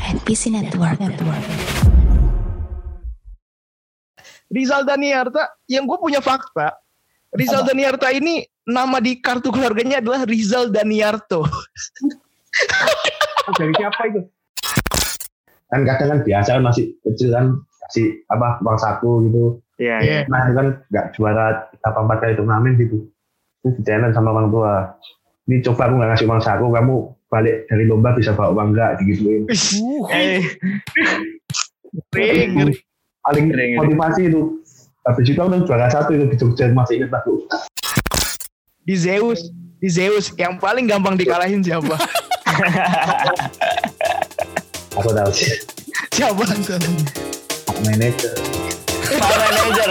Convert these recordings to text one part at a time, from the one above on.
NPC Network. Network. Rizal Daniarta yang gue punya fakta Rizal Daniarta ini nama di kartu keluarganya adalah Rizal Daniarto Oh, dari siapa itu? Kan kadang kan biasa kan masih kecil kan kasih apa uang saku gitu. Iya, Iya. iya. Nah itu kan nggak juara apa empat kali turnamen gitu. Terus di sama orang tua. Ini coba aku nggak ngasih uang saku, kamu balik dari lomba bisa bawa uang nggak digituin. Eh, Ngeri, ngeri. Paling ngeri. motivasi itu. Habis itu aku juara satu itu di Jogja masih ingat aku. di Zeus di Zeus yang paling gampang dikalahin siapa Aku tahu sih. siapa Manager. Pak manager.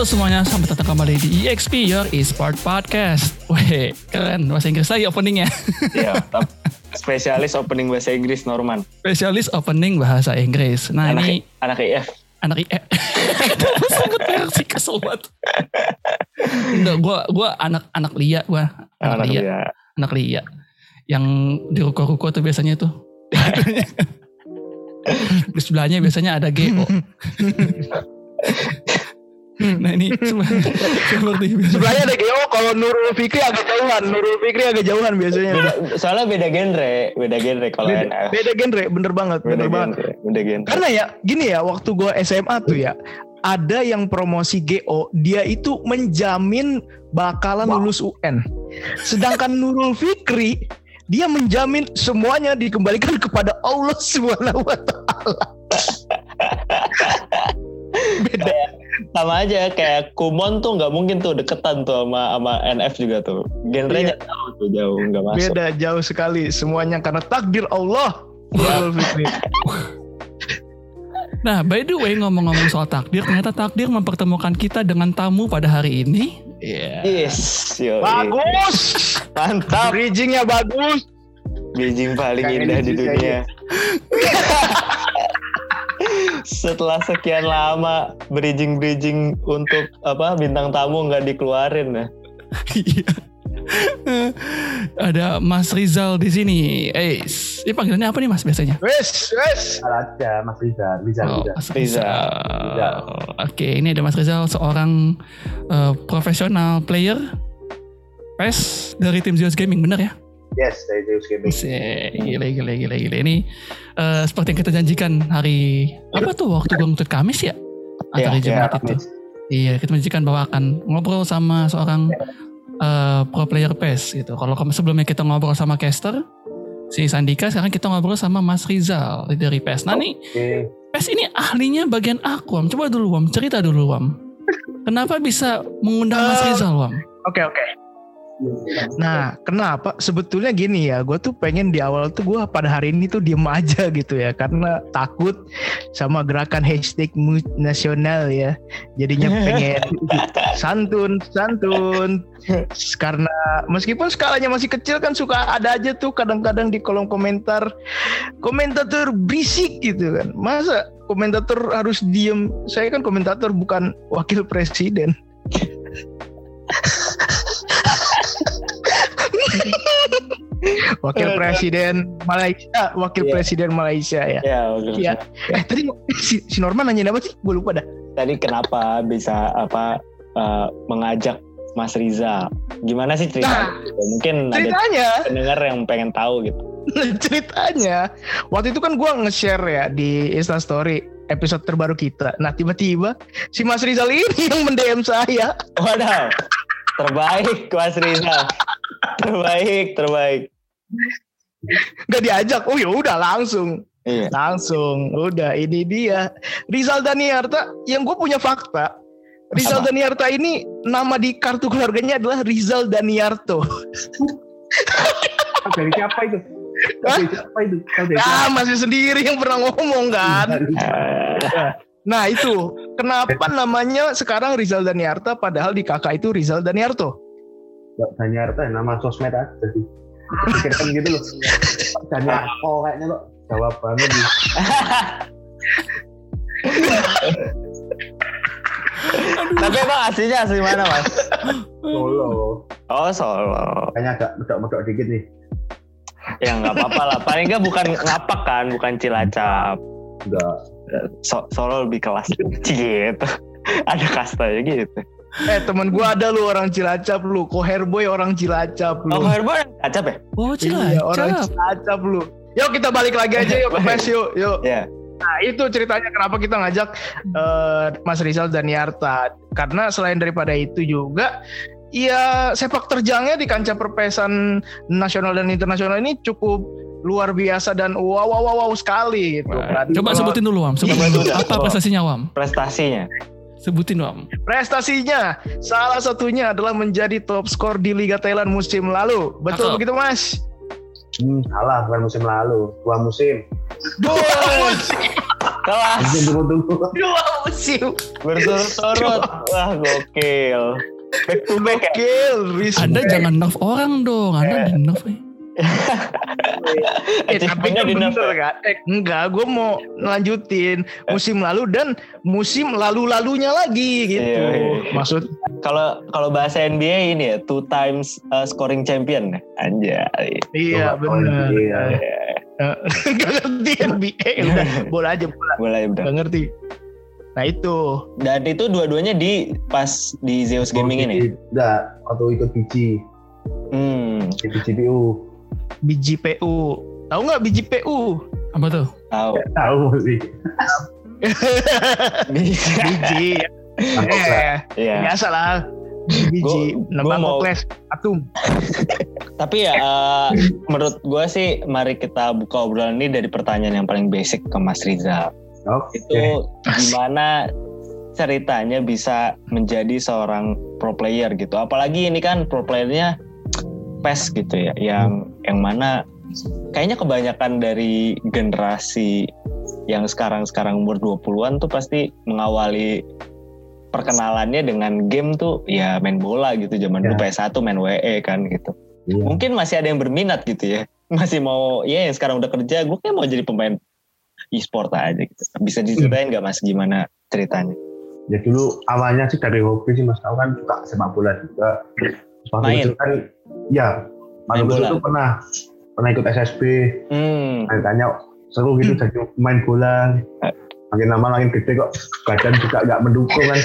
Halo semuanya, selamat datang kembali di EXP Your Esport Podcast. Wih, keren bahasa Inggris lagi openingnya. Iya. Spesialis opening bahasa Inggris Norman. Spesialis opening bahasa Inggris. Nah Anak ini anak IF. anak IE. Sebut merek sih kesel banget. Enggak, gue gua anak anak Lia gue. Anak, Anak Lia. Anak Lia. Yang di ruko-ruko tuh biasanya tuh. di sebelahnya biasanya ada GO. nah ini seperti, seperti biasa. sebelahnya ada Geo kalau Nurul Fikri agak jauhan Nurul Fikri agak jauhan biasanya Beda, soalnya beda genre, beda genre kalau beda, NF. beda genre bener banget Beda bener banget genre, beda genre. Karena ya gini ya waktu gue SMA tuh ya ada yang promosi GO dia itu menjamin bakalan lulus UN. Sedangkan Nurul Fikri dia menjamin semuanya dikembalikan kepada Allah Subhanahu wa taala. Beda. Sama aja kayak Kumon tuh nggak mungkin tuh deketan tuh sama sama NF juga tuh. Genrenya jauh tuh jauh nggak masuk. Beda jauh sekali semuanya karena takdir Allah. Fikri. Nah, by the way ngomong-ngomong soal takdir, ternyata takdir mempertemukan kita dengan tamu pada hari ini. Iya. Yes, yo. Bagus. Mantap. Bridgingnya bagus. Beijing paling indah di dunia. Setelah sekian lama bridging-bridging untuk apa bintang tamu nggak dikeluarin ya. Iya. Ada Mas Rizal di sini. Eh, ini panggilannya apa nih Mas biasanya? Wes, wes. aja Mas Rizal, Rizal, Oh, Rizal. Mas Rizal. Rizal. Oke, ini ada Mas Rizal seorang eh, profesional player PES dari tim Zeus Gaming, bener ya? Yes, dari Zeus Gaming. Gila, gila, gila, gila. Ini eh, seperti yang kita janjikan hari apa tuh waktu gue ngutut Kamis ya? Atau Iya, hari iya, Jumat itu? Iya, kita menjanjikan bahwa akan ngobrol sama seorang eh, pro player PES gitu. Kalau sebelumnya kita ngobrol sama caster si Sandika, sekarang kita ngobrol sama Mas Rizal dari PES. Nah nih, Oke. PES ini ahlinya bagian aku, Wam. Coba dulu, Wam. Cerita dulu, Wam. Kenapa bisa mengundang Mas Eh, Rizal, Wam? Oke oke. Nah, kenapa? Sebetulnya gini ya, gue tuh pengen di awal tuh gue pada hari ini tuh diem aja gitu ya, karena takut sama gerakan hashtag nasional ya. Jadinya pengen santun, santun. Karena meskipun skalanya masih kecil kan suka ada aja tuh kadang-kadang di kolom komentar komentator berisik gitu kan. Masa komentator harus diem? Saya kan komentator bukan wakil presiden. Wakil. Presiden Malaysia, Wakil Iya. Presiden Malaysia ya. Ya, oke. Iya. Eh tadi si, si Norman nanyain apa sih? Gue lupa dah. Tadi kenapa bisa apa eh, mengajak Mas Rizal? Gimana sih ceritanya? Nah, Mungkin ada Ceritanya, pendengar yang pengen tahu gitu. ceritanya. Waktu itu kan gue nge-share ya di Insta Story episode terbaru kita. Nah tiba-tiba si Mas Rizal ini yang mendm saya. Waduh, terbaik Mas Rizal. Terbaik, terbaik. Gak diajak. Oh ya udah langsung. Iya. Langsung. Udah ini dia. Rizal Daniarta yang gue punya fakta. Rizal Apa? Daniarta ini nama di kartu keluarganya adalah Rizal Daniarto. Dari siapa itu? Dari siapa itu? Dari Ah masih sendiri yang pernah ngomong kan. Nah itu kenapa namanya sekarang Rizal Daniarta padahal di kakak itu Rizal Daniarto. Mbak Daniarta nama sosmed aja sih. Pikirkan gitu loh. Daniarto kayaknya kok jawab banget gitu. emang aslinya asli mana mas? Solo. Oh Solo. Kayaknya agak medok-medok dikit nih. Ya nggak apa-apa lah. Paling nggak bukan ngapak kan, bukan cilacap. Enggak. So- Solo lebih kelas gitu. Ada kastanya gitu. Eh temen gue ada lu orang Cilacap lu, Koherboy orang Cilacap lu. Oh Herbo yang kacap ya? Oh Iya, orang cilacap. Cilacap lu. Yuk kita balik lagi aja yuk ke PES yuk. Yuk. Iya. Nah itu ceritanya kenapa kita ngajak eh, Mas Rizal dan Yarta. Karena selain daripada itu juga ya sepak terjangnya di kancah perpesan nasional dan internasional ini cukup luar biasa dan wow wow wow, wow sekali gitu. Kan. Coba Kalau sebutin dulu Wam. Sebutin Coba dulu. dulu. Apa prestasinya Wam? Prestasinya. Sebutin Wam. Prestasinya salah satunya adalah menjadi top skor di Liga Thailand musim lalu. Betul Cakep. begitu Mas? Hmm, salah bukan musim lalu. Dua musim. Dua musim. Kelas. Dua musim. berturut-turut. Wah gokil. Back to back ya. Gokil. Anda jangan nerf orang dong. Anda di nerf. eh. Eh, tapi Achievementnya kan di nerf bener ya? kan? Eh, enggak, gue mau lanjutin musim lalu dan musim lalu-lalunya lagi gitu. Iya, iya. Maksud Kalau kalau bahasa NBA ini ya two times uh, scoring champion. Anjay. iya oh, benar. iya. Gak ngerti NBA, udah bola aja bola. Boleh udah. Gak ngerti. Nah itu Dan itu dua-duanya di pas di Zeus Gaming ini. Enggak, waktu ikut biji. Hmm, Di GPU. BGPU. Tahu nggak BGPU? Apa tuh? tahu. Tahu sih. Biji. Eh, Iya. biasa lah. Biji, gua mau- kokles, atum. Tapi ya eh, menurut gue sih mari kita buka obrolan ini dari pertanyaan yang paling basic ke Mas Rizal. Oke. Itu gimana ceritanya bisa menjadi seorang pro player gitu. Apalagi ini kan pro playernya PES gitu ya, yang yang mana kayaknya kebanyakan dari generasi yang sekarang-sekarang umur 20-an tuh pasti mengawali perkenalannya dengan game tuh ya main bola gitu zaman dulu PS1 main WE kan gitu. Iya. Mungkin masih ada yang berminat gitu ya. Masih mau ya yang sekarang udah kerja, gue kayak mau jadi pemain e-sport aja gitu. Bisa diceritain nggak Mas gimana ceritanya? Ya dulu awalnya sih dari hobi sih Mas. Tahu kan suka sepak bola juga. Waktu Main? kecil kan, ya. Main bola? tuh pernah pernah ikut SSB. Hmm. Tanya seru gitu jadi main bola. Makin lama makin gede kok badan juga nggak mendukung kan.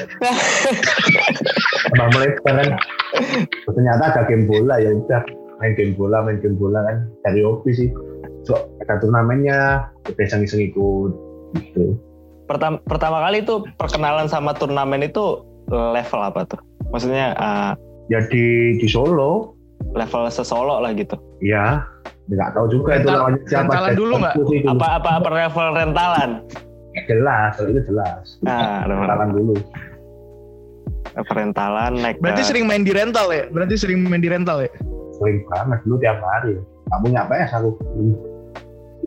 Tambah melebar kan. Ternyata ada game bola ya udah main game bola main game bola kan dari hobi sih. So ada turnamennya, kita iseng-iseng ikut gitu. Pertama, pertama kali itu perkenalan sama turnamen itu level apa tuh? Maksudnya eh, Ya di di Solo, level sesolo lah gitu. ya nggak tahu juga itu Rental- lawannya siapa. rentalan dulu nggak? Itu sih, itu. Apa apa apa level rentalan? Jelas, itu jelas. Nah, Rentalan dulu. rentalan naik. Berarti ke- sering main di rental ya? Berarti sering main di rental ya? Sering banget dulu tiap hari. Gak punya PS aku. Hmm.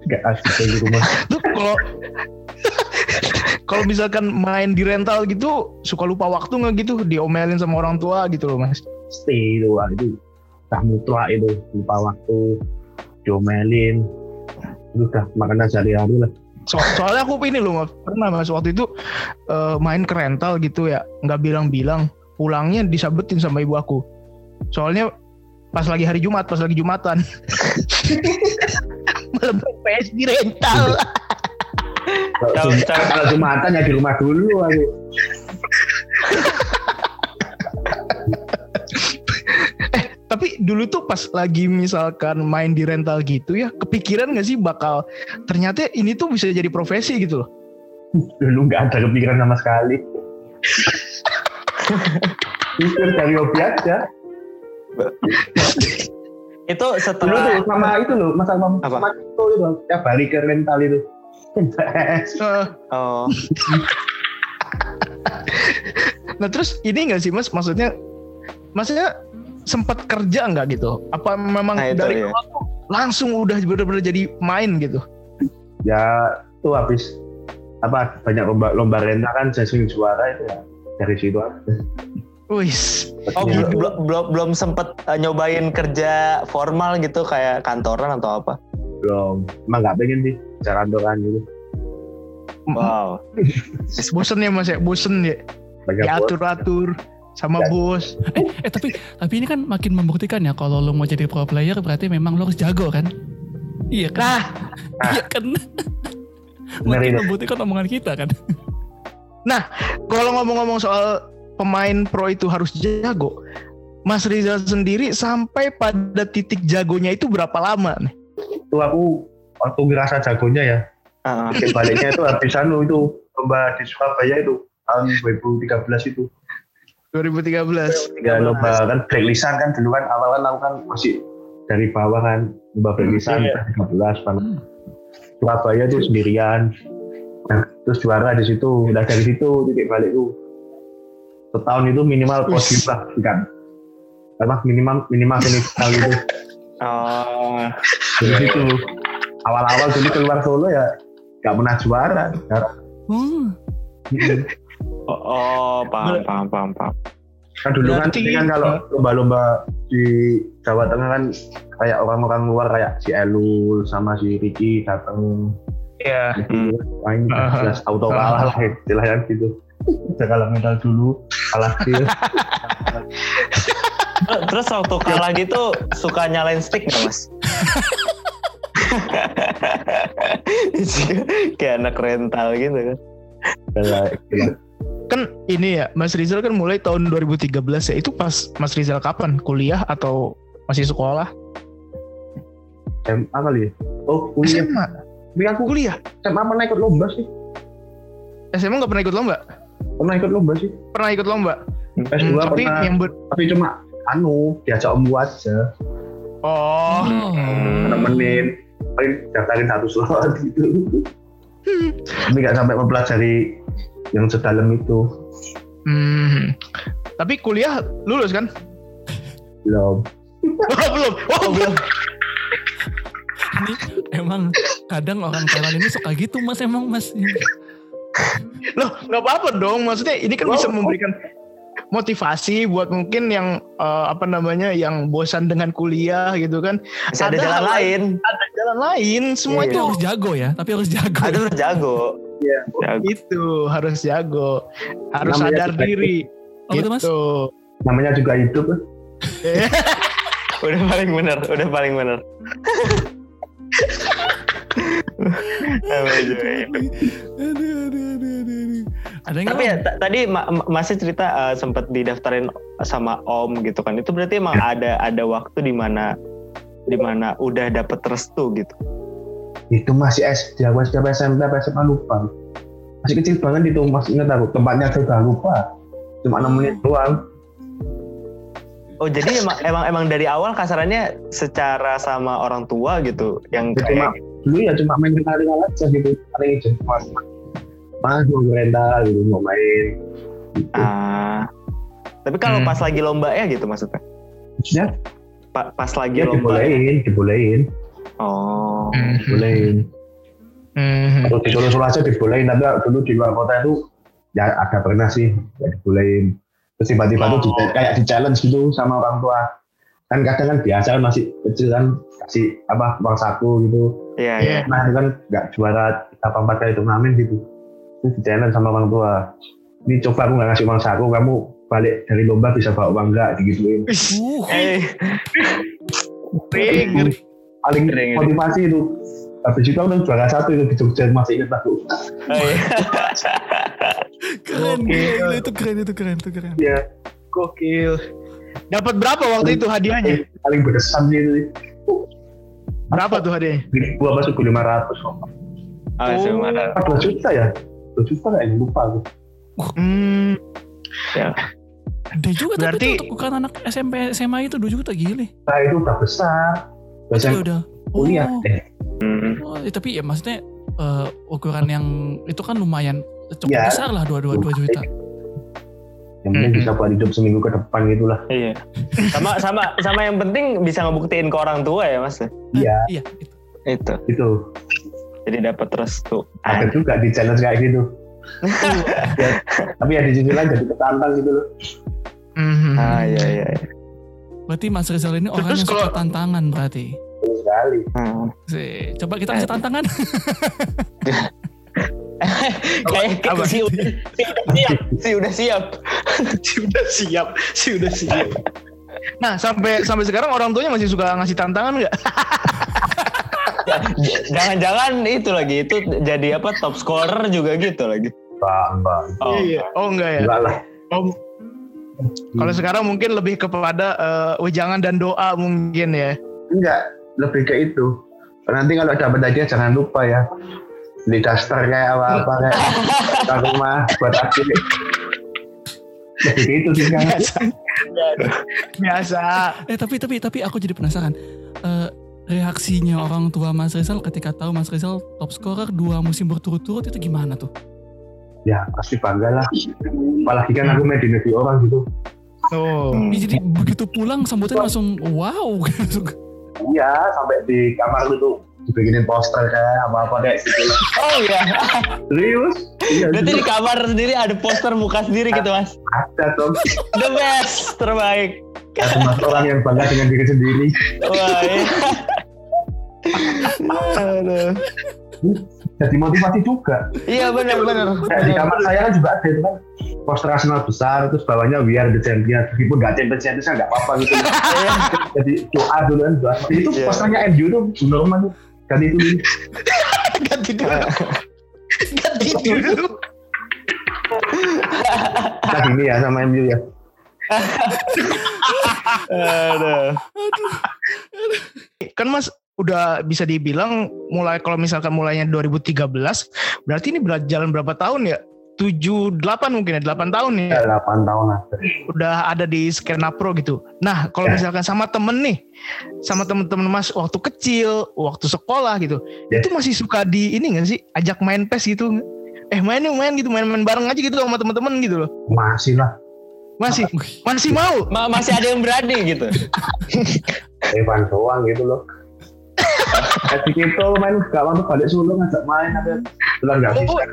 Gak asik di rumah. Tuh kalau kalau misalkan main di rental gitu suka lupa waktu nggak gitu diomelin sama orang tua gitu loh mas Stay itu, wah, itu udah mutlak itu. Lupa waktu, diomelin. Itu udah makanan sehari-hari lah. so soalnya aku ini loh Mas. pernah mas waktu itu eh, main ke rental gitu ya nggak bilang-bilang pulangnya disabetin sama ibu aku soalnya pas lagi hari Jumat pas lagi Jumatan malam PS di rental Kalau Jumatan ya di rumah dulu aku. Tapi dulu tuh pas lagi misalkan main di rental gitu ya, kepikiran gak sih bakal ternyata ini tuh bisa jadi profesi gitu loh. Dulu nggak ada kepikiran sama sekali. Itu dari hobi aja. itu Dulu setelah tuh sama itu loh, masa sama itu itu, tiap hari ke rental itu. Eh, oh, nah terus ini gak sih mas, maksudnya, maksudnya sempat kerja nggak gitu? Apa memang Nah, itu dari dia. awal tuh langsung udah bener-bener jadi main gitu? ya tuh habis apa banyak lomba lomba rental kan saya sering juara itu ya dari situ aja. Wis, oh Ya, belum belum belum, belum sempet uh, nyobain kerja formal gitu kayak kantoran atau apa? belum emang nggak pengen sih cara kantoran gitu Wow. bosen ya mas ya, bosen ya. banyak bos. diatur-atur sama Ya. bos. Eh tapi tapi ini kan makin membuktikan ya kalau lo mau jadi pro player berarti memang lo harus jago kan? Iya kan? Nah, iya kan? Bener makin membuktikan omongan kita kan? kalau ngomong-ngomong soal pemain pro itu harus jago, Mas Rizal sendiri sampai pada titik jagonya itu berapa lama nih? Itu aku waktu ngerasa jagonya ya. Oke, baliknya itu habis anu itu lomba di Surabaya itu tahun 2013 itu. 2013. Ya lomba kan break lisan kan dulu kan awal kan aku kan masih dari bawah kan lomba break lisan Iya. 13 kan. Surabaya tuh sendirian. Nah, terus juara di situ. Udah dari situ titik balik tuh. Setahun itu minimal podium lah kan. Apa minimal minimal semifinal itu. oh, Dari situ awal-awal dulu keluar Solo ya nggak pernah juara. Jarang. Hmm. oh, oh, paham, paham, paham, paham. kan dulu kan Berarti- ini kan kalau lomba-lomba di Jawa Tengah kan kayak orang-orang luar kayak si Elul sama si Ricky datang Ya. gitu main Aha. jelas auto kalah lah istilahnya gitu udah kalah medal dulu kalah skill Terus waktu kalah gitu suka nyalain stick nggak mas? Kayak anak rental gitu kan. Kan ini ya, Mas Rizal kan mulai tahun 2013 ya. Itu pas Mas Rizal kapan? Kuliah atau masih sekolah? SMA kali ya oh kuliah SMA. tapi aku Kuliah. SMA pernah ikut lomba sih SMA nggak pernah ikut lomba? pernah ikut lomba sih Pernah ikut lomba. S2 Hmm, tapi pernah yang ber... tapi cuma anu diajak om aja Oh. Oh. nemenin paling daftarin satu slot gitu tapi nggak sampai mempelajari yang sedalam itu Hmm. Tapi kuliah lulus kan? belum Oh, belum. Oh, belum. Ini emang kadang orang Thailand ini suka gitu mas emang mas. Loh, nggak apa-apa dong. Maksudnya ini kan Oh. bisa memberikan motivasi buat mungkin yang eh, apa namanya yang bosan dengan kuliah gitu kan. Bisa ada Ada jalan lain. Ada jalan lain. Semua Iya. Tapi harus jago ya, tapi harus jago. Ada harus jago. Iya. Jago. itu harus jago, harus Namanya sadar diri. Oh, betul, Mas? gitu. namanya juga hidup. Udah paling bener, udah paling hidup. Aduh, aduh, aduh, aduh, aduh. Ada yang Tapi ya ta- tadi ma- ma- masih cerita eh, sempat didaftarin sama Om gitu kan. Itu berarti emang ada ada waktu di mana di mana udah dapet restu gitu. itu masih SD aku SD apa SMP apa SMA lupa. Masih kecil banget itu masih ingat aku tempatnya udah lupa. Cuma enam menit doang. Oh jadi emang emang emang dari awal kasarannya secara sama orang tua gitu yang Jadi cuma kayak dulu ya cuma main rental aja gitu. Paling izin mas mas mau rental gitu mau main. Gitu. ah. Tapi kalau Hmm. pas lagi lomba ya gitu maksudnya? Maksudnya? Pa- pas lagi ya lomba dibolehin dibolehin. Oh. Dibolehin. Mhm. kalau di Solo Solo aja dibolehin tapi dulu di luar kota itu ya ada pernah sih ya dibolehin. Terus tiba-tiba Oh. tuh di- kayak di challenge gitu sama orang tua. Kan kadang kan biasa kan masih kecil kan kasih apa uang saku gitu. Iya Iya. iya nah itu kan nggak juara apa empat kali turnamen gitu terus di challenge sama orang tua ini coba aku nggak ngasih uang saku kamu balik dari lomba bisa bawa uang nggak digituin Uh, eh paling ngeri. motivasi itu habis itu aku juara satu itu di Jogja masih ingat aku oh, iya. keren, gila, itu keren, itu keren, itu keren. ya Gokil. Dapat berapa waktu itu hadiahnya? paling berkesan sih itu Berapa tuh hadiahnya? gua masuk ke lima ratus Ah, cuma ada. apa dua juta ya dua juta kayaknya lupa aku Hmm, Gede juga Berarti- tapi itu untuk bukan anak SMP SMA itu 2 juta gile. nah itu udah besar Ya biasanya udah. kuliah Oh, eh Hmm. oh, ya, tapi ya maksudnya eh, ukuran yang itu kan lumayan cukup Ya. besar lah dua dua dua juta. yang penting Mhm. bisa buat hidup seminggu ke depan gitulah Iya. Sama sama sama yang penting bisa ngebuktiin ke orang tua ya mas. iya Iya. itu. Itu. gitu Jadi dapat restu. ada juga di challenge kayak gitu Ya, tapi ya di sisi lain jadi ketantang gitu loh mhm. Ah iya iya. iya. Berarti Mas Rizal ini orang Terus yang suka kalau- tantangan berarti. Sekali Hmm. Sih, coba kita kasih tantangan. Kayak Apa? si udah, si udah siap, si udah siap. siap, sudah siap. Nah sampai sampai sekarang orang tuanya masih suka ngasih tantangan nggak? Jangan-jangan itu lagi itu jadi apa top scorer juga gitu lagi. Mbak, mbak. Oh, iya. Oh enggak ya. Enggak lah. Oh, kalau sekarang mungkin lebih kepada eh, wejangan dan doa mungkin ya. Enggak, lebih ke itu. Nanti kalau dapat hadiah jangan lupa ya. Beli daster kayak apa-apa kayak ke rumah buat adik. Lebih ke itu sih kan. Biasa. Biasa. Eh tapi tapi tapi aku jadi penasaran. Eh, reaksinya orang tua Mas Rizal ketika tahu Mas Rizal top scorer dua musim berturut-turut itu gimana tuh? Ya pasti bangga lah. Apalagi kan aku main di negeri orang gitu. Oh. Hmm. Jadi begitu pulang sambutan langsung wow gitu. Iya, sampai di kamar itu dibikinin poster kayak apa-apa kayak gitu. Oh iya. Serius? Iya, Berarti di kamar sendiri ada poster muka sendiri gitu mas. ada tuh. The best, terbaik. Ada mas orang yang bangga dengan diri sendiri. Wah, iya. Aduh. Jadi motivasi juga. Iya benar-benar. Kayak di kamar saya kan juga ada itu kan poster Arsenal besar terus bawahnya We Are The Champion meskipun nggak Champions Champions kan nggak apa-apa gitu jadi doa dulu kan doa itu Iya. posternya MU tuh tuh kan itu dulu Ganti dulu. Ganti dulu. nah gini ya sama MU ya Aduh. Kan Mas udah bisa dibilang mulai kalau misalkan mulainya 2013 berarti ini berjalan berapa tahun ya? 7 8 mungkin ya 8 tahun ya. ya 8 tahun lah Udah ada di skena pro gitu. Nah, kalau Ya. misalkan sama temen nih, sama temen-temen Mas waktu kecil, waktu sekolah gitu, Ya. itu masih suka di ini gak sih? Ajak main PES gitu. Eh main yuk main gitu, main-main bareng aja gitu sama temen-temen gitu loh. masih lah Masih masih mau. Ma- masih ada yang berani gitu. Evan doang gitu loh Kasih gitu main gak mau balik Solo ngajak main apa bilang gak bisa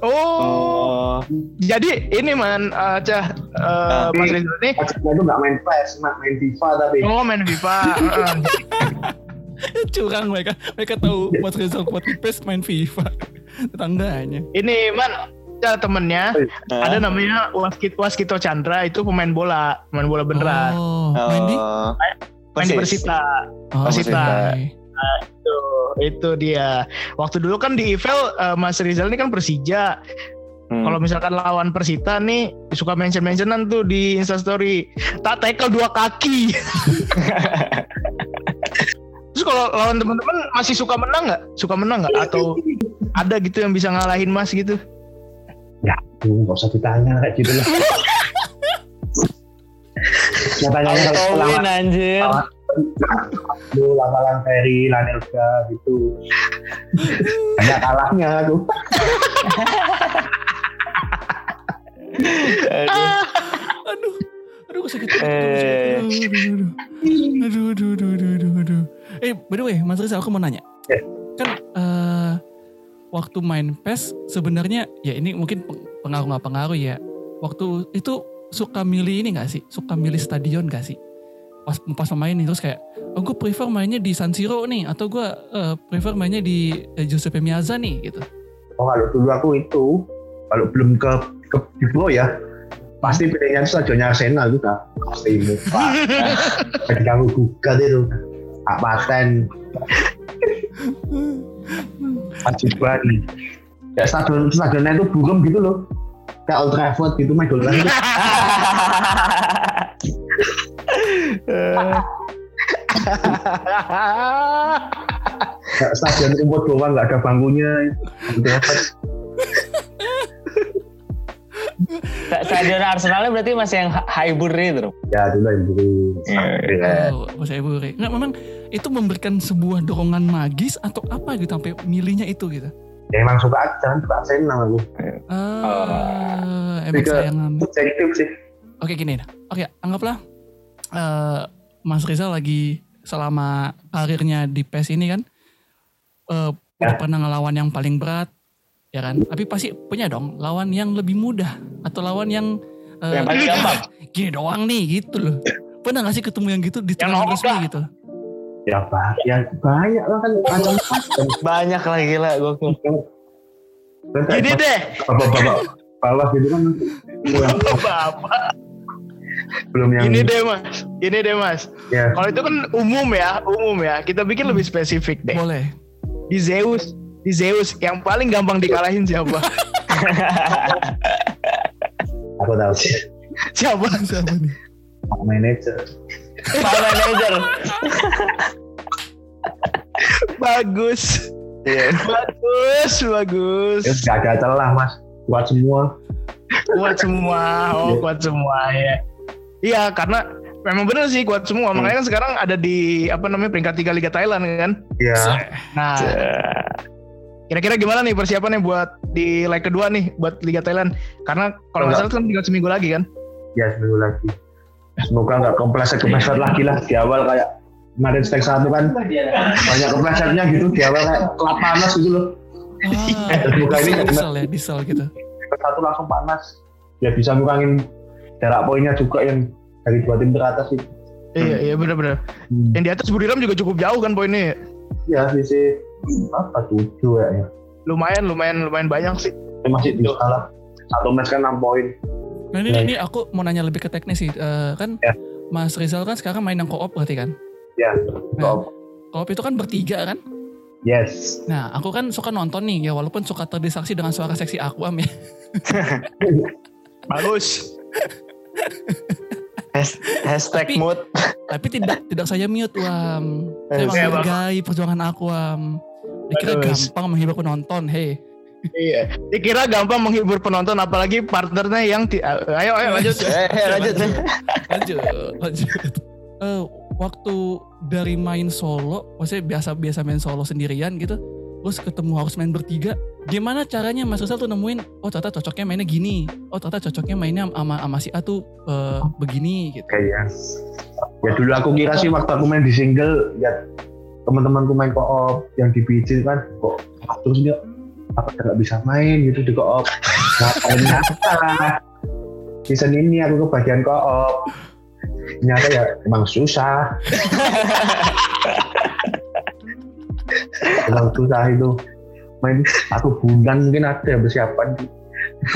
Oh, Oh. jadi ini man, uh, Cah, uh, Tapi- Mas Rizal ini, itu gak main PES mak main FIFA tapi oh main FIFA. uh, Curang mereka. Mereka tahu Mas Rizal kuat di PES main FIFA. Tetangganya. ini man, Cah temennya, ada namanya Waskito, Waskito Chandra, itu pemain bola, pemain bola beneran. Oh, main di? Oh. main di. Persita. Oh, Persita. oke. Itu, itu dia. Waktu dulu kan di Evel uh, Mas Rizal ini kan Persija. Hmm. Kalau misalkan lawan Persita nih suka mention-mentionan tuh di Instastory. Tak tackle dua kaki. Terus kalau lawan teman-teman masih suka menang nggak? Suka menang nggak? Atau ada gitu yang bisa ngalahin Mas gitu? Tuh, gak usah ditanya kayak gitu lah Nyatanya kalau Auto lawan anjir. Lu lawan Ferry, Lanelga gitu banyak kalahnya aku Aduh. Aduh. Aduh, gue sakit. Eh. Aduh, aduh, aduh, aduh, aduh, aduh. Eh, by the way, Mas Rizal, aku mau nanya. Ya. Kan eh, waktu main PES sebenarnya ya ini mungkin peng- pengaruh nggak pengaruh ya. Waktu itu suka milih ini gak sih? Suka milih stadion gak sih? Pas pas pemain nih terus kayak, oh gue prefer mainnya di San Siro nih, atau gue eh, prefer mainnya di eh, Giuseppe Meazza nih gitu. oh kalau dulu aku itu kalau belum ke ke di pro ya pasti pilihnya itu stadionnya Arsenal itu kan pasti muka jadi kamu gugat itu. Hak paten. Wajiban ya stadion stadionnya itu burem gitu loh. Kayak Old Trafford gitu main kayak stadion rumput doang nggak ada bangkunya Stadion Arsenalnya berarberarti masih yang Highbury itu dong. ya dulu yang dulu Iya. Oh, Mas Ebure. Nggak, memang itu memberikan sebuah dorongan magis atau apa gitu sampai milihnya itu gitu. ya emang suka aja suka Arsenal aku Ah, emang Tiga. sayangan. sih Oke gini, oke anggaplah eh, Mas Rizal lagi selama karirnya di PES ini kan eh, udah Ya. pernah ngelawan yang paling berat, ya kan? Tapi pasti punya dong lawan yang lebih mudah atau lawan yang eh, Yang paling gampang. gini doang nih gitu loh. Pernah gak sih ketemu yang gitu di turnamen resmi lah. gitu? ya banyak ya banyak lah kan macam-macam Banyak lah gila gue. Gini deh, bapak-bapak bawah gitu kan yang bapak. Belum yang Ini deh mas, ini deh mas. ya Kalau itu kan umum ya, umum ya. Kita bikin lebih spesifik deh. Boleh. Di Zeus, di Zeus yang paling gampang dikalahin siapa? aku tahu sih siapa? Siapa nih? Pak manager Pak manager. Bagus, Iya. bagus, bagus. ya gak ada celah mas kuat semua Kuat semua, oh kuat semua ya. Iya karena memang bener sih kuat semua. Makanya kan sekarang ada di apa namanya peringkat tiga Liga Thailand kan. ya Nah, kira-kira gimana nih persiapannya buat di leg kedua nih buat Liga Thailand? Karena kalau nggak salah kan tinggal seminggu lagi kan? ya seminggu lagi semoga nggak kepleset kepleset lagi lah di awal kayak kemarin stake satu kan banyak keplesetnya gitu di awal kayak kelap panas gitu loh Ah, Semoga ini diesel, nggak diesel ya, diesel gitu. Satu langsung panas ya bisa ngurangin jarak poinnya juga yang dari dua tim teratas itu Iya, iya benar-benar. Yang di atas Buriram juga cukup jauh kan poinnya. ya? ya sisi apa tujuh ya, ya. Lumayan, lumayan, lumayan banyak sih. Ya, masih bisa lah satu match kan enam poin Nah ini, Ya. ini aku mau nanya lebih ke teknis sih. Eh, kan Ya. Mas Rizal kan sekarang main yang co-op berarti kan? ya Nah, co-op itu kan bertiga kan? yes Nah, aku kan suka nonton nih ya walaupun suka terdistraksi dengan suara seksi Aquam ya. Bagus. Has- Hashtag Tapi- mood. Tapi tidak tidak saya mute Wam. Saya menghargai perjuangan Aquam. Dikira Bagus. gampang menghibur penonton, hei. Iya. Dikira gampang menghibur penonton apalagi partnernya yang ti- ayo ayo lanjut. Eh, eh, lanjut. lanjut lanjut Eh, waktu dari main solo maksudnya biasa biasa main solo sendirian gitu terus ketemu harus main bertiga gimana caranya Mas Rizal tuh nemuin oh ternyata cocoknya mainnya gini. Oh ternyata cocoknya mainnya sama sama si A tuh eh, begini gitu. Kayaknya ya. Dulu aku kira sih waktu aku main di single ya teman-temanku main co-op yang di PC kan kok terus dia apa nggak bisa main? Gitu di co-op. Ngapain apa season ini aku kebagian co-op. Ternyata ya emang susah emang susah itu. Main satu bulan mungkin ada persiapan.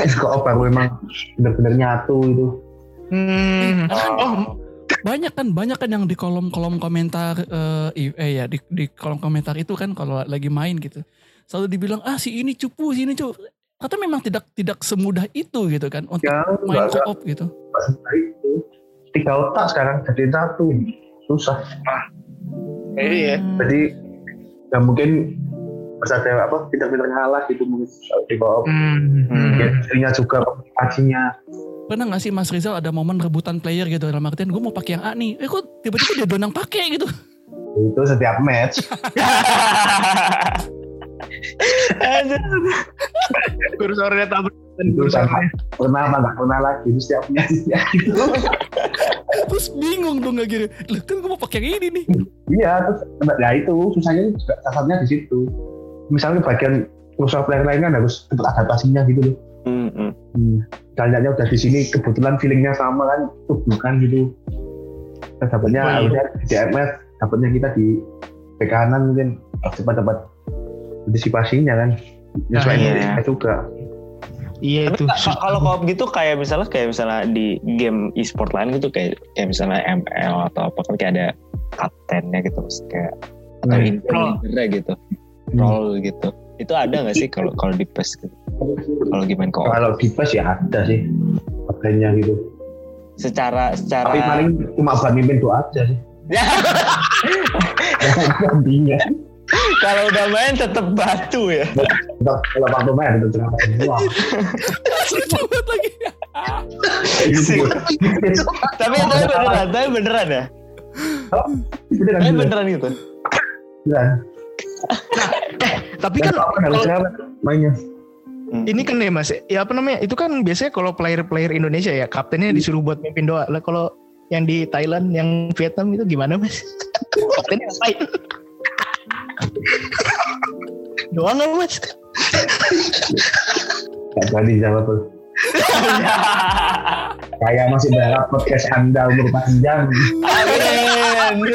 Main co-op baru emang bener-bener nyatu itu. Hmm. Oh, banyak kan banyak kan yang di kolom kolom komentar eh, i- eh ya di, di kolom komentar itu kan kalau lagi main gitu. Selalu dibilang ah si ini cupu si ini cupu. Kata memang tidak tidak semudah itu gitu kan untuk ya main co-op gitu. Itu. Tiga otak sekarang jadi satu. Susah. Iya. jadi ya mungkin bersadar apa tidak benar ngalah gitu mungkin di co-op Hmm. Hmm. ya, istrinya juga komunikasinya pernah nggak sih Mas Rizal ada momen rebutan player gitu dalam artian gue mau pakai yang A nih eh kok tiba-tiba dia donang pakai gitu itu setiap match. Kursornya tabrak kursornya. pernah apa nggak pernah lagi itu setiap terus bingung dong gak gini lah kan gue mau pakai yang ini nih iya terus ya itu susahnya juga dasarnya di situ misalnya bagian kursor player lain kan harus untuk adaptasinya gitu loh Hmm, hmm. hmm. Kaliannya udah di sini kebetulan feelingnya sama kan tuh bukan gitu Terus dapatnya Oh, iya. harusnya di DMF dapatnya kita di bek kanan mungkin cepat dapat antisipasinya kan. Nyesuaiin iya. juga. Iya itu. Tapi kalau co-op gitu kayak misalnya kayak misalnya di game e-sport lain gitu kayak kayak misalnya ML atau apa kan kayak ada kaptennya gitu kayak atau Hmm. leader gitu. Role gitu. Itu ada nggak sih kalau kalau di PES gitu? Kalau gimana co-op kalau di PES ya ada sih kaptennya gitu. Secara secara tapi paling cuma buat mimpin doa aja sih. Ya, kalau udah main tetap batu ya. Tetap kalau waktu main itu cuma semua banget lagi tapi tapi beneran tapi beneran ya? Beneran tapi beneran beneran gitu? Beneran Tapi kan Dan apa? Harus kalau- mainnya. Ini kan ya mas, ya apa namanya? Itu kan biasanya kalau player-player Indonesia ya kaptennya disuruh buat mimpin doa. Lah kalau yang di Thailand, yang Vietnam itu gimana mas? Kaptennya ngapain? Doa nggak mas? Gak jadi jawab tuh Saya masih berharap podcast Anda umur panjang. Amin.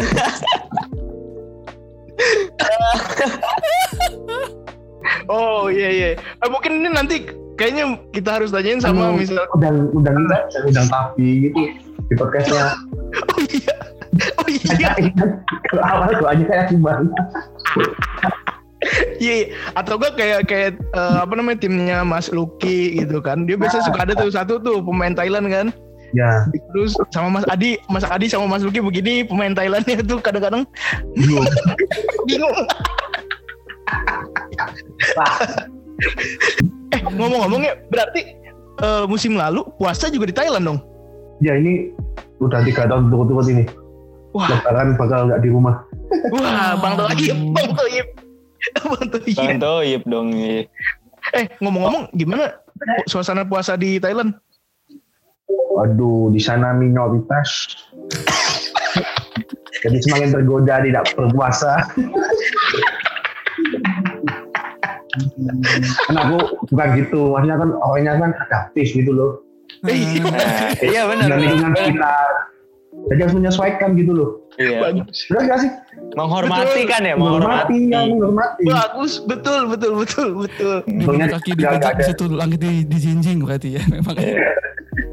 Oh iya iya. Eh, mungkin ini nanti kayaknya kita harus tanyain sama Anu, misal. undang undang kita undang tapi gitu di podcastnya Oh iya. Oh iya. Saya ingat kalau awal doanya kayak gimana Iya, iya. atau enggak kayak kayak eh, apa namanya timnya Mas Lucky gitu kan. Dia biasanya suka ada tuh satu tuh pemain Thailand kan. ya Terus sama Mas Adi, Mas Adi sama Mas Lucky begini pemain Thailandnya tuh kadang-kadang belum bingung. eh ngomong-ngomong ya berarti eh, musim lalu puasa juga di Thailand dong. ya ini udah tiga tahun turut-turut ini Wah, lebaran bakal nggak di rumah wah Bang Toyib, Bang Toyib. Bang Toyib. Bang Toyib dong. iya. Eh ngomong-ngomong gimana suasana puasa di Thailand? waduh di sana minoritas jadi semakin tergoda tidak berpuasa kan aku bukan gitu maksudnya kan orangnya kan adaptif gitu loh Nah, iya benar. dengan lingkungan sekitar jadi harus menyesuaikan gitu loh Iya. benar gak sih Menghormati Betul. kan ya, menghormati menghormati. ya menghormati Bagus, betul, betul, betul, betul. Untungnya kaki di nggak bajak ada. bisa tuh langit di, di jinjing berarti ya memang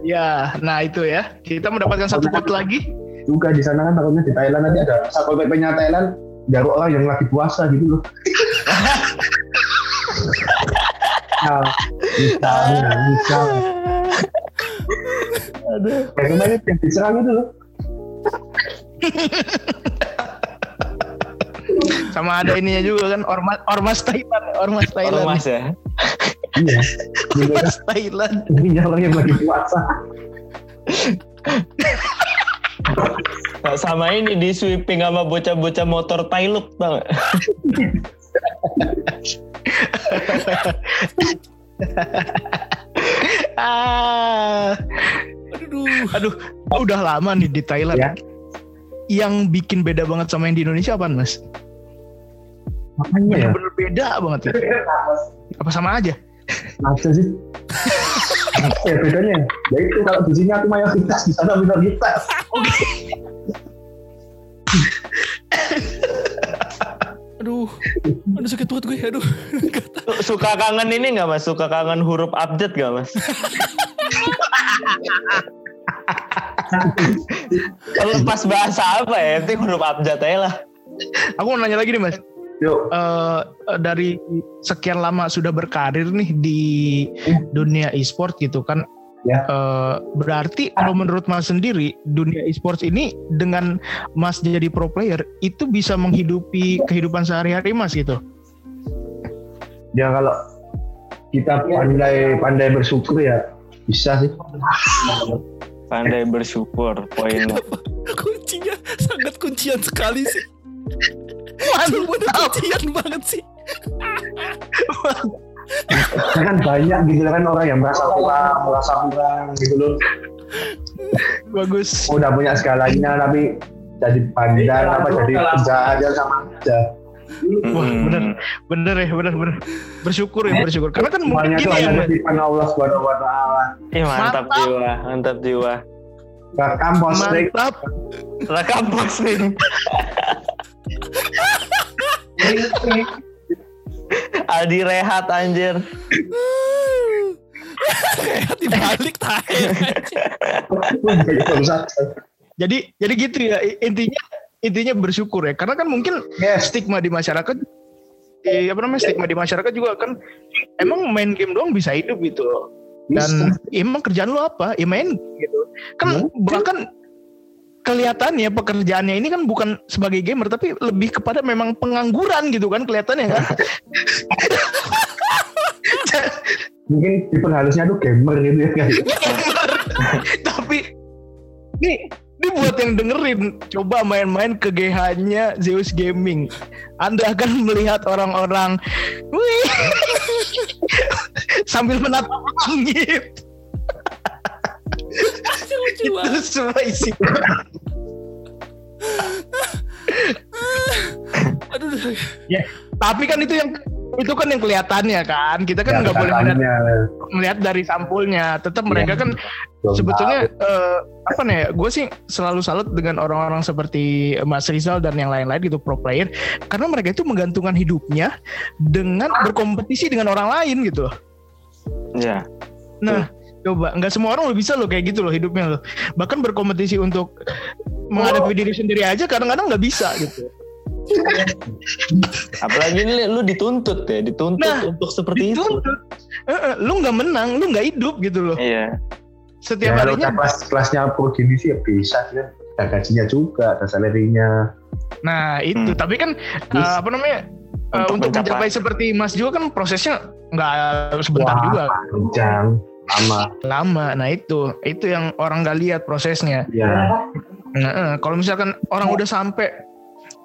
Ya, nah itu ya. Kita mendapatkan satu pot lagi. juga di sana kan takutnya di Thailand nanti ada satpol pp-nya Thailand garuk orang yang lagi puasa gitu loh nah, bisa bisa kayak kemarin yang diserang itu loh Sama ada ininya juga kan ormas ormas Thailand, ormas Thailand. Ormas ya. iya Ormas Thailand. ininya orang yang lagi puasa Nah, sama ini di sweeping sama bocah-bocah motor Thailand nggak? Ah, aduh aduh, udah lama nih di Thailand. Ya. Yang bikin beda banget sama yang di Indonesia apa, Mas? makanya ya Bener-bener beda banget ya. Apa sama aja? masa sih ya bedanya ya itu kalau di sini aku mayoritas di sana minoritas aduh aduh sakit perut gue aduh Suka kangen ini nggak mas? Suka kangen huruf update nggak mas? Lepas bahasa apa ya? Penting huruf update aja lah. Aku mau nanya lagi nih, Mas. yuk Eh, dari sekian lama sudah berkarir nih di dunia e-sport gitu kan. Ya. Eh, berarti kalau menurut Mas sendiri dunia e-sport ini dengan Mas jadi pro player itu bisa menghidupi kehidupan sehari-hari Mas gitu. ya kalau kita pandai pandai bersyukur ya bisa sih Pandai bersyukur poinnya. kuncinya sangat kuncian sekali sih. Bener kuncian banget sih. Kan banyak gitu kan orang yang merasa kurang merasa kurang gitu loh. Bagus. udah punya segalanya tapi jadi pandang apa jadi penjahat aja sama aja Wah, Mm-mm. bener. Bener ya, bener bener. Bersyukur ya, bersyukur. Karena kan mungkin gini ya, titipan Allah subhanahu wa taala Ih, mantap, Mantap. jiwa, mantap jiwa. rekam posting Mantap. Rekam posting. Aldi rehat anjir. kayak dibalik tahe Jadi jadi gitu ya intinya intinya bersyukur ya. Karena kan mungkin yes stigma di masyarakat eh, apa namanya stigma di masyarakat juga kan emang main game doang bisa hidup gitu loh. Dan ya emang kerjaan lo apa? Ya main gitu. Kan bahkan kelihatannya pekerjaannya ini kan bukan sebagai gamer tapi lebih kepada memang pengangguran gitu kan kelihatannya kan. mungkin tipe halusnya tuh gamer gitu ya guys yang dengerin coba main-main ke GH-nya Zeus Gaming. Anda akan melihat orang-orang wih sambil menatap langit. Itu semua isi. aduh Tapi kan itu yang itu kan yang kelihatannya kan kita kan Ya, nggak boleh melihat, melihat dari sampulnya tetap mereka kan belum sebetulnya tahu. eh, apa nih gue sih selalu salut dengan orang-orang seperti Mas Rizal dan yang lain-lain gitu pro player karena mereka itu menggantungkan hidupnya dengan berkompetisi dengan orang lain gitu loh. Ya. Nah, coba nggak semua orang lo bisa lo kayak gitu loh hidupnya lo. Bahkan berkompetisi untuk menghadapi diri sendiri aja kadang-kadang nggak bisa gitu. Apalagi ini lu dituntut ya, dituntut Nah, untuk seperti itu. Dituntut. Eh, eh, lu nggak menang, lu nggak hidup gitu loh. Iya. Setiap ya, kalau harinya. kelas kelasnya pro gini sih ya bisa sih kan ada gajinya juga ada salary-nya Nah itu, Hmm. tapi kan Terus? eh, apa namanya? eh, Untuk untuk mencapai- mencapai seperti Mas juga kan prosesnya nggak sebentar Wah, juga panjang lama lama. Nah itu itu yang orang nggak lihat prosesnya. ya Nah, kalau misalkan orang udah sampai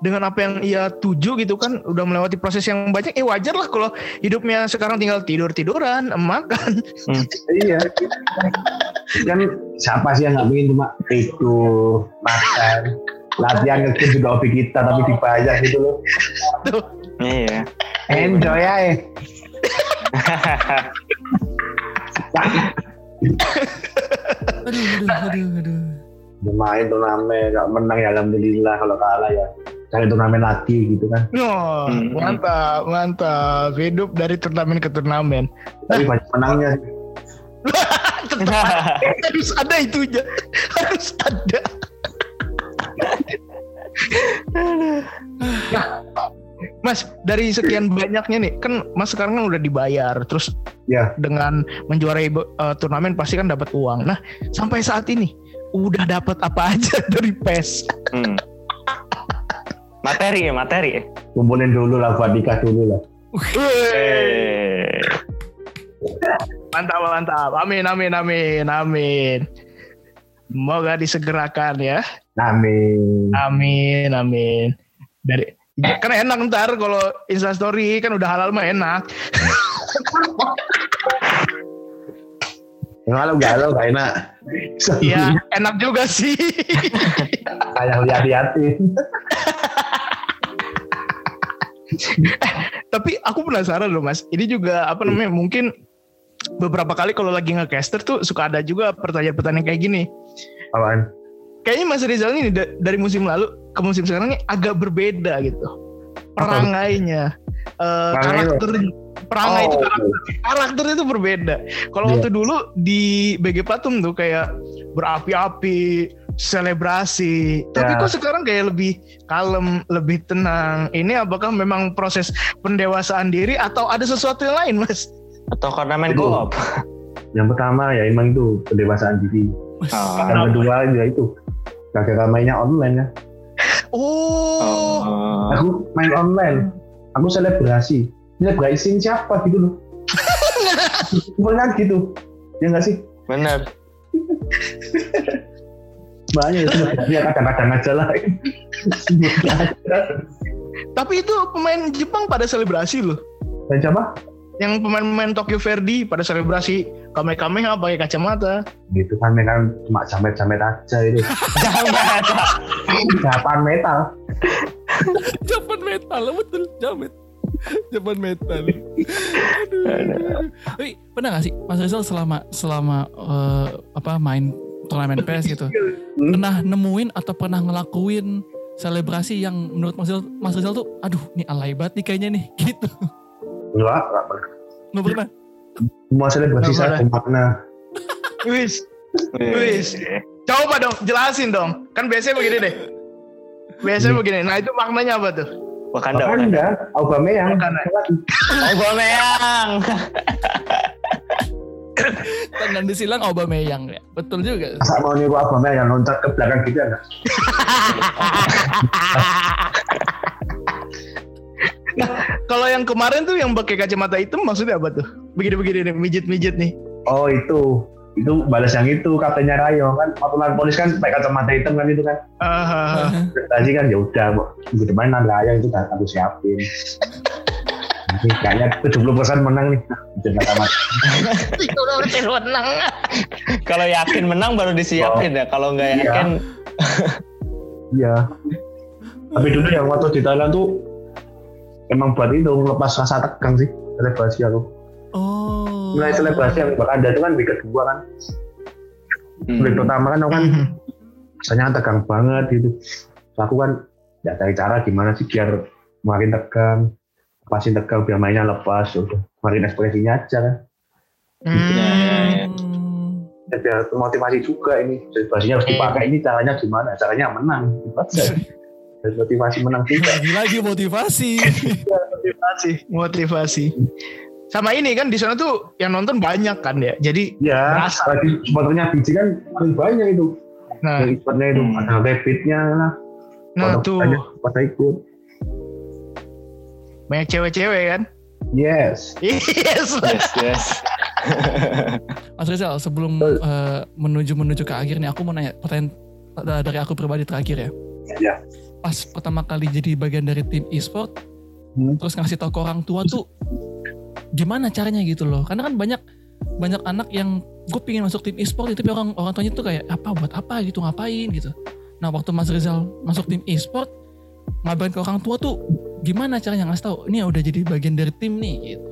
dengan apa yang ia tuju gitu kan udah melewati proses yang banyak eh wajar lah kalau hidupnya sekarang tinggal tidur tiduran makan iya. Kan siapa sih yang nggak ingin cuma tidur makan latihan ngekir juga hobi kita tapi dibayar gitu loh. Tuh. Iya. enjoy ya Aduh, aduh, aduh, aduh. main turnamen kalau menang ya alhamdulillah kalau kalah ya cari turnamen lagi gitu kan. Oh, Hmm. mantap mantap. Hidup dari turnamen ke turnamen. Tapi banyak menangnya. Harus ada itunya. Harus ada. Nah, Mas dari sekian banyaknya nih kan Mas sekarang kan udah dibayar terus ya dengan menjuarai uh, turnamen pasti kan dapat uang. Nah sampai saat ini udah dapat apa aja dari PES Hmm. Materi ya, materi ya. kumpulin dulu lah buat nikah dulu lah mantap mantap amin amin amin amin semoga disegerakan ya amin Amin, amin. Dari kan enak ntar kalau Insta Story kan udah halal mah enak. Kalau galau gak enak. Iya, enak juga sih. Sayang Tapi aku penasaran loh Mas. Ini juga apa namanya mungkin beberapa kali kalau lagi nge-caster tuh suka ada juga pertanyaan-pertanyaan kayak gini. Apaan? Kayaknya Mas Rizal ini da- dari musim lalu ke musim sekarang ini agak berbeda gitu. Perangainya, Perangai lo? karakter perangai itu Oh. karakter, karakter itu berbeda. Kalau Iya. waktu dulu di BG Patum tuh kayak berapi-api, selebrasi. Tapi Ya. kok sekarang kayak lebih kalem, lebih tenang. Ini apakah memang proses pendewasaan diri atau ada sesuatu yang lain, Mas? Atau karena main co-op. Yang pertama ya emang itu pendewasaan diri. Oh. Yang kedua ya itu gara-gara mainnya online ya. Oh, Oh. Aku main online. Aku selebrasi. Selebrasi siapa gitu loh. Banyak gitu. Ya nggak sih? Bener. Banyak itu ya kadang-kadang aja lah. tapi itu pemain Jepang pada selebrasi loh. Dan siapa? Yang pemain-pemain Tokyo Verdy pada selebrasi Kamehameha pakai kacamata. Gitu kan kan cuma jamet-jamet aja itu. Jangan. Japan metal. Japan metal, betul, jamet. Japan metal. Aduh. Tapi pernah gak sih Mas Rizal selama selama eh, apa main turnamen PS gitu, pernah nemuin atau pernah ngelakuin selebrasi yang menurut Mas Rizal, Mas Rizal tuh, aduh, ini alay banget nih kayaknya nih, gitu. Enggak, enggak pernah. Nggak pernah. Semua selebrasi saya makna. Wis, wis. Coba dong, jelasin dong. Kan biasanya begini deh. Biasanya begini. Nah itu maknanya apa tuh? Wakanda. Wakanda. enggak, Aubameyang. Wakanda. Oh, Aubameyang. Tangan disilang Aubameyang ya. Betul juga. Masa mau nyuruh Aubameyang loncat ke belakang gitu enggak? Kalau yang kemarin tuh yang pakai kacamata hitam maksudnya apa tuh? Begini-begini nih, mijit-mijit nih. Oh itu, itu balas yang itu kaptennya Rayo kan aturan polis kan pakai kacamata hitam kan itu kan Ah, tadi kan ya udah minggu depan nanti Rayo itu kan aku siapin kayaknya 70% menang nih menang. Kalau yakin menang baru disiapin ya. Kalau nggak Iya. yakin, iya tapi dulu yang waktu di Thailand tuh emang buat itu lepas rasa tegang sih selebrasi aku Oh. mulai selebrasi yang bakal ada itu kan week kedua kan Hmm. week pertama kan aku kan Mhm. rasanya tegang banget gitu Terus aku kan ya cari cara gimana sih biar makin tegang lepasin tegang biar mainnya lepas udah makin ekspresinya aja kan. Ya, ya, ya. Hmm. Ya, biar motivasi juga ini. Selebrasinya harus dipakai. Ini caranya gimana? Caranya menang. Gitu. Dan motivasi menang juga. Lagi-lagi motivasi. motivasi. Motivasi. Sama ini kan di sana tuh yang nonton banyak kan ya? Jadi ya Berasa. lagi supporternya biji kan paling banyak itu. Nah. Yang itu. Hmm. ada rapidnya lah. Nah Pada- tuh. banyak pada ikut banyak cewek-cewek kan yes yes Yes, yes. Mas Rizal, sebelum eh, menuju menuju ke akhir nih, aku mau nanya pertanyaan da- dari aku pribadi terakhir ya. Ya. Pas pertama kali jadi bagian dari tim e-sport, Hmm. terus ngasih tau ke orang tua tuh gimana caranya gitu loh? Karena kan banyak banyak anak yang gue pingin masuk tim e-sport tapi orang orang tuanya tuh kayak apa buat apa gitu ngapain gitu. Nah waktu Mas Rizal masuk tim e-sport ngabarin ke orang tua tuh gimana caranya ngasih tahu ini udah jadi bagian dari tim nih gitu.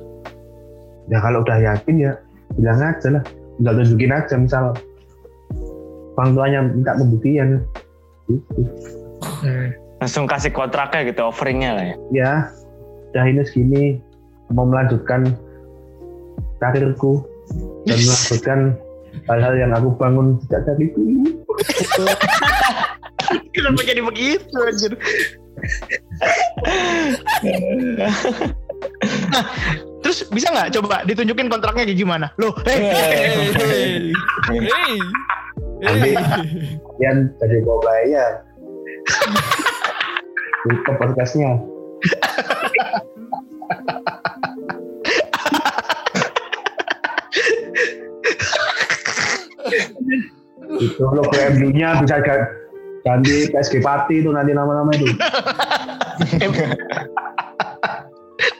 ya kalau udah yakin ya bilang aja lah. Nggak tunjukin aja misal. Orang tuanya minta pembuktian. Gitu. Langsung kasih kontraknya gitu, offeringnya lah ya. ya udah ini segini mau melanjutkan karirku. Dan melanjutkan hal-hal yang aku bangun sejak dari dulu kenapa jadi begitu anjir Nah, terus bisa nggak coba ditunjukin kontraknya kayak gimana loh eh Hey, hey, Nanti kalian jadi bawa player tutup podcastnya itu lo MU nya bisa ga- ganti PSG Pati itu nanti nama-nama itu.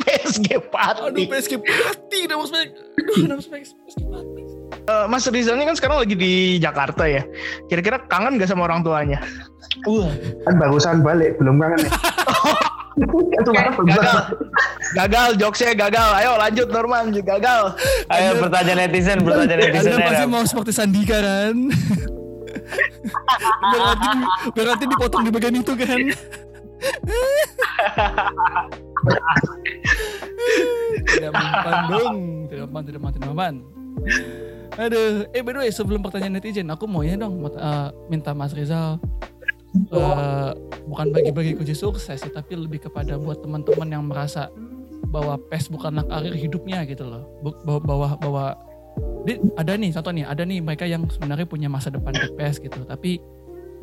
PSG Aduh Pati PSG Pati udah mas Aduh mas PSG Pati. Eh, Mas Rizal ini kan sekarang lagi di Jakarta ya. Kira-kira kangen gak sama orang tuanya? Kan barusan balik belum kangen ya. Gagal. gagal jokesnya gagal. Ayo lanjut Norman gagal. Ayo pertanyaan netizen, pertanyaan netizen. Anda pasti mau seperti Sandika kan berarti, berarti dipotong di bagian itu kan? Tidak mempan dong. Tidak mempan, tidak mempan, tidak mempan. Aduh, eh by the way sebelum pertanyaan netizen Aku mau ya dong eh, minta Mas Rizal eh, Bukan bagi-bagi kunci sukses sih Tapi lebih kepada buat teman-teman yang merasa Bahwa PES bukanlah karir hidupnya gitu loh. Bahwa, bahwa, bahwa di- ada nih contoh nih ada nih mereka yang sebenarnya punya masa depan di PES gitu tapi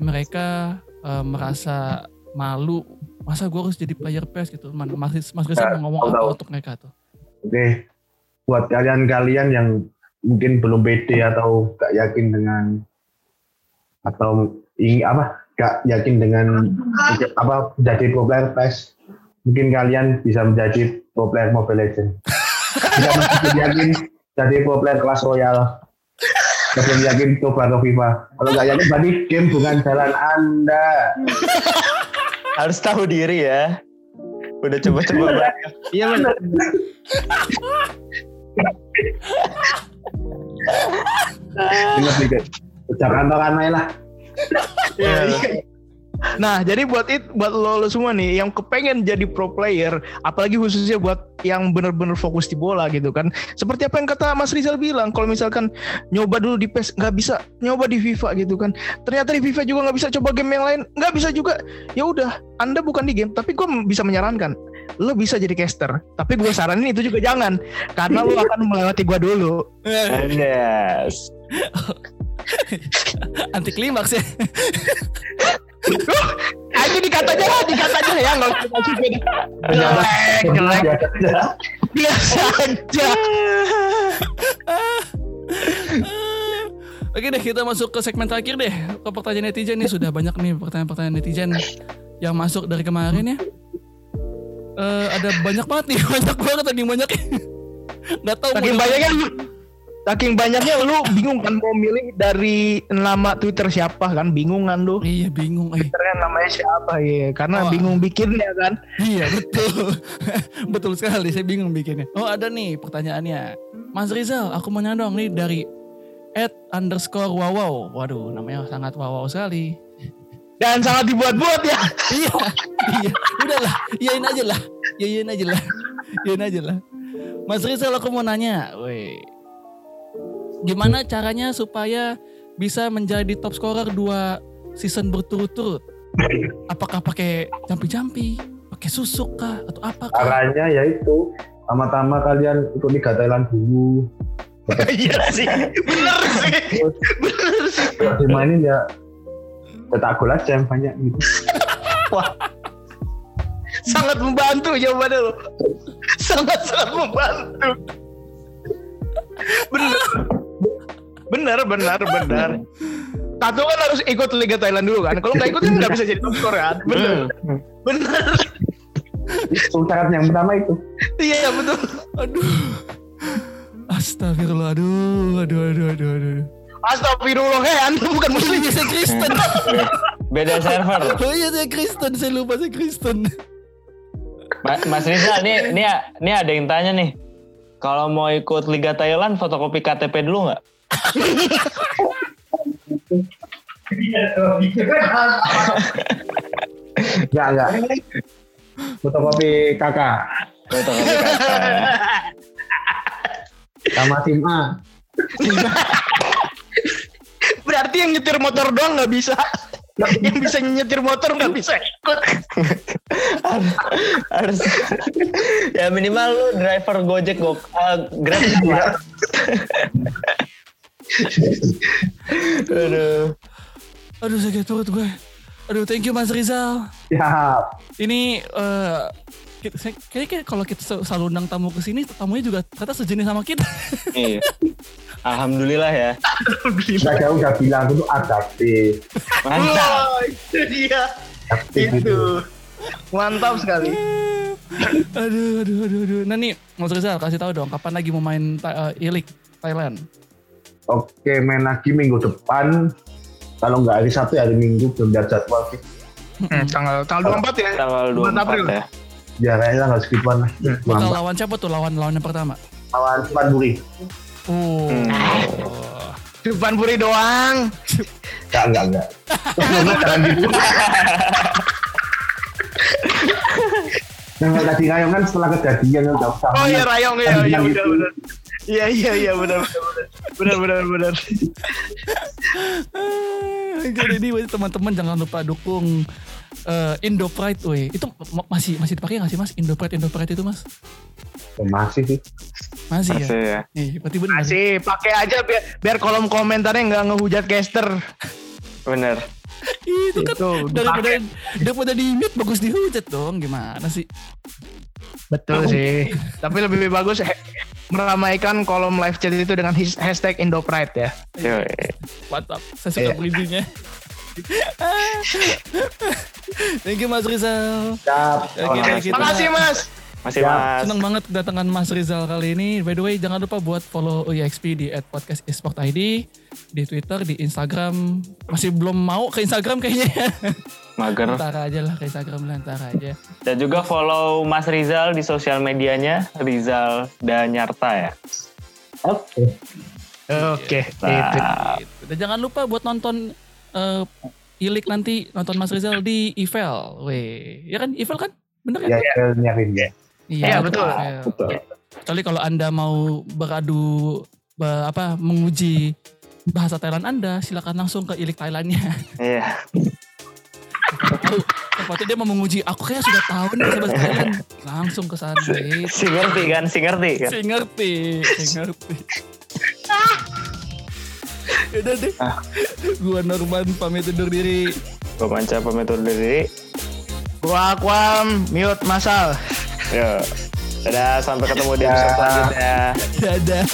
mereka eh, merasa malu masa gue harus jadi player PES gitu? Man, Mas Mas Rizal mau ngomong tahu, apa untuk mereka tuh? Oke, buat kalian-kalian yang mungkin belum pede atau gak yakin dengan atau ingin apa gak yakin dengan apa menjadi pro player PES, mungkin kalian bisa menjadi pro player Mobile Legends. Jika masih belum yakin jadi pro player kelas Royal, belum yakin coba ke FIFA. Kalau gak yakin berarti game bukan jalan Anda. Harus tahu diri ya. Udah coba-coba banyak. iya benar Ingat nih, ucapan kantoran lah. Iya, iya. Nah, jadi buat it, buat lo, lo semua nih yang kepengen jadi pro player, apalagi khususnya buat yang bener-bener fokus di bola gitu kan. Seperti apa yang kata Mas Rizal bilang, kalau misalkan nyoba dulu di PES nggak bisa, nyoba di FIFA gitu kan. Ternyata di FIFA juga nggak bisa coba game yang lain, nggak bisa juga. Ya udah, Anda bukan di game, tapi gue bisa menyarankan lo bisa jadi caster. Tapi gue saranin itu juga jangan, karena lo akan melewati gue dulu. Yes. anti klimaks ya Aja, dikata aja ya nggak usah masuk gue. Jelek, jelek. Biasa aja. Oke deh kita masuk ke segmen terakhir deh ke pertanyaan netizen nih sudah banyak nih pertanyaan-pertanyaan netizen yang masuk dari kemarin ya. Eh ada banyak banget nih banyak banget tadi banyak. Nggak tahu Saking mau- banyaknya saking banyaknya lu bingung kan mau milih dari nama Twitter siapa kan bingung kan lu Iya bingung. Eh. Twitternya namanya siapa ya karena Oh. bingung bikinnya kan Iya betul. betul sekali. Saya bingung bikinnya. Oh ada nih pertanyaannya. Mas Rizal, aku mau nanya dong nih dari at underscore wawaw. Waduh namanya sangat wawaw sekali. dan sangat dibuat-buat ya iya, iya. Udahlah, iyain aja lah. Iyain aja lah. Iyain aja lah. Mas Rizal aku mau nanya. Woi. Gimana caranya supaya bisa menjadi top scorer dua season berturut-turut? Apakah pakai jampi-jampi? Pakai susuk kah? Atau apa? Caranya yaitu pertama-tama kalian ikut Liga Thailand dulu. iya sih bener sih bener sih kalau dimainin ya cetak gol aja yang banyak gitu. sangat membantu jawabannya lo sangat sangat membantu bener bener bener bener satu kan harus ikut Liga Thailand dulu kan kalau nggak ikut kan nggak bisa jadi top scorer kan bener Hmm. bener Itu syarat yang pertama itu. iya betul Aduh. Astagfirullah. Aduh, aduh, aduh, aduh, aduh. Astagfirullah hei anda bukan muslim Iya, saya Kristen. Beda server. Oh iya, saya Kristen. Saya lupa saya Kristen. Ma- Mas Rizal, nih, nih, nih ada yang tanya nih. Kalau mau ikut Liga Thailand, fotokopi KTP dulu nggak? Enggak, enggak. Fotokopi kakak Fotokopi KTP. sama tim A. berarti yang nyetir motor doang nggak bisa yang bisa nyetir motor nggak bisa ikut Harus ya minimal lu driver Gojek go uh, Grab lah. Aduh. Aduh, sakit perut gue. Aduh, thank you Mas Rizal. Siap. Ini eh kita, saya- kayaknya kalau kita sel- selalu undang tamu ke sini, tamunya juga ternyata sejenis sama kita. Iya. Alhamdulillah ya. Saya udah bilang itu adaptif. Mantap. Wah, itu dia Adaptif itu mantap sekali aduh, aduh, aduh, aduh. Nah nih, Mas Rizal kasih tahu dong, kapan lagi mau main uh, Ilik Thailand? Oke, main lagi minggu depan. Kalau nggak hari Sabtu, hari Minggu belum ada jadwal sih. Hmm, tanggal tanggal 24 ya Tanggal 24 April. 24 ya. Ya kayaknya tanggal segituan lah. Bakal Lambat. lawan siapa tuh lawan lawan yang pertama? Lawan Spanburi. Oh. Hmm. Depan Puri doang Enggak, enggak, enggak. Jangan gitu. Yang tadi Rayong kan setelah kejadian udah usah. oh iya Rayong iya Kan iya benar iya iya iya benar benar benar benar benar Jadi ini teman-teman jangan lupa dukung eh, Indo Pride weh. Itu ma- masih masih dipakai nggak sih Mas? Indo Pride Indo Pride itu Mas? Oh, Masih sih. Masih, ya? Masih ya. Nih, berarti benar. masih pakai aja biar biar kolom komentarnya nggak ngehujat caster Bener. Itu kan itu daripada daripada di mute bagus dihujat dong. Gimana sih? betul sih tapi lebih bagus meramaikan kolom live chat itu dengan hashtag Indopride ya Yoi. Mantap. Saya suka Iya. bridgingnya. Thank you Mas Rizal. Siap. Makasih. kita- makasih mas Masih Ya, mas. Senang banget kedatangan Mas Rizal kali ini. By the way, jangan lupa buat follow UIXP di @podcast esport ID di Twitter, di Instagram. Masih belum mau ke Instagram kayaknya. Mager. Ntar aja lah ke Instagram lah, ntar aja. Dan juga follow Mas Rizal di sosial medianya. Rizal dan Nyarta ya. Oke. oke Nah, Gitu. Dan jangan lupa buat nonton eh, Ilik nanti nonton Mas Rizal di Evel. Weh, ya kan Evel kan? Bener kan? Ya, ya, nyarin ya. Iya, betul. Evel. Betul. Kecuali kalau Anda mau beradu be- apa menguji bahasa Thailand Anda, silakan langsung ke Ilik Thailandnya. Iya. Sepatu dia mau menguji. Aku kayak sudah tahu nih bahasa bahasa Thailand. Langsung ke sana. gitu. Si ngerti kan, si ngerti kan. Si ngerti, si ngerti. Udah deh. Gua Norman pamit undur diri. Gue manca pamit undur diri. gua Aquam mute masal Yo. Dadah, sampai ketemu di episode selanjutnya. Dadah.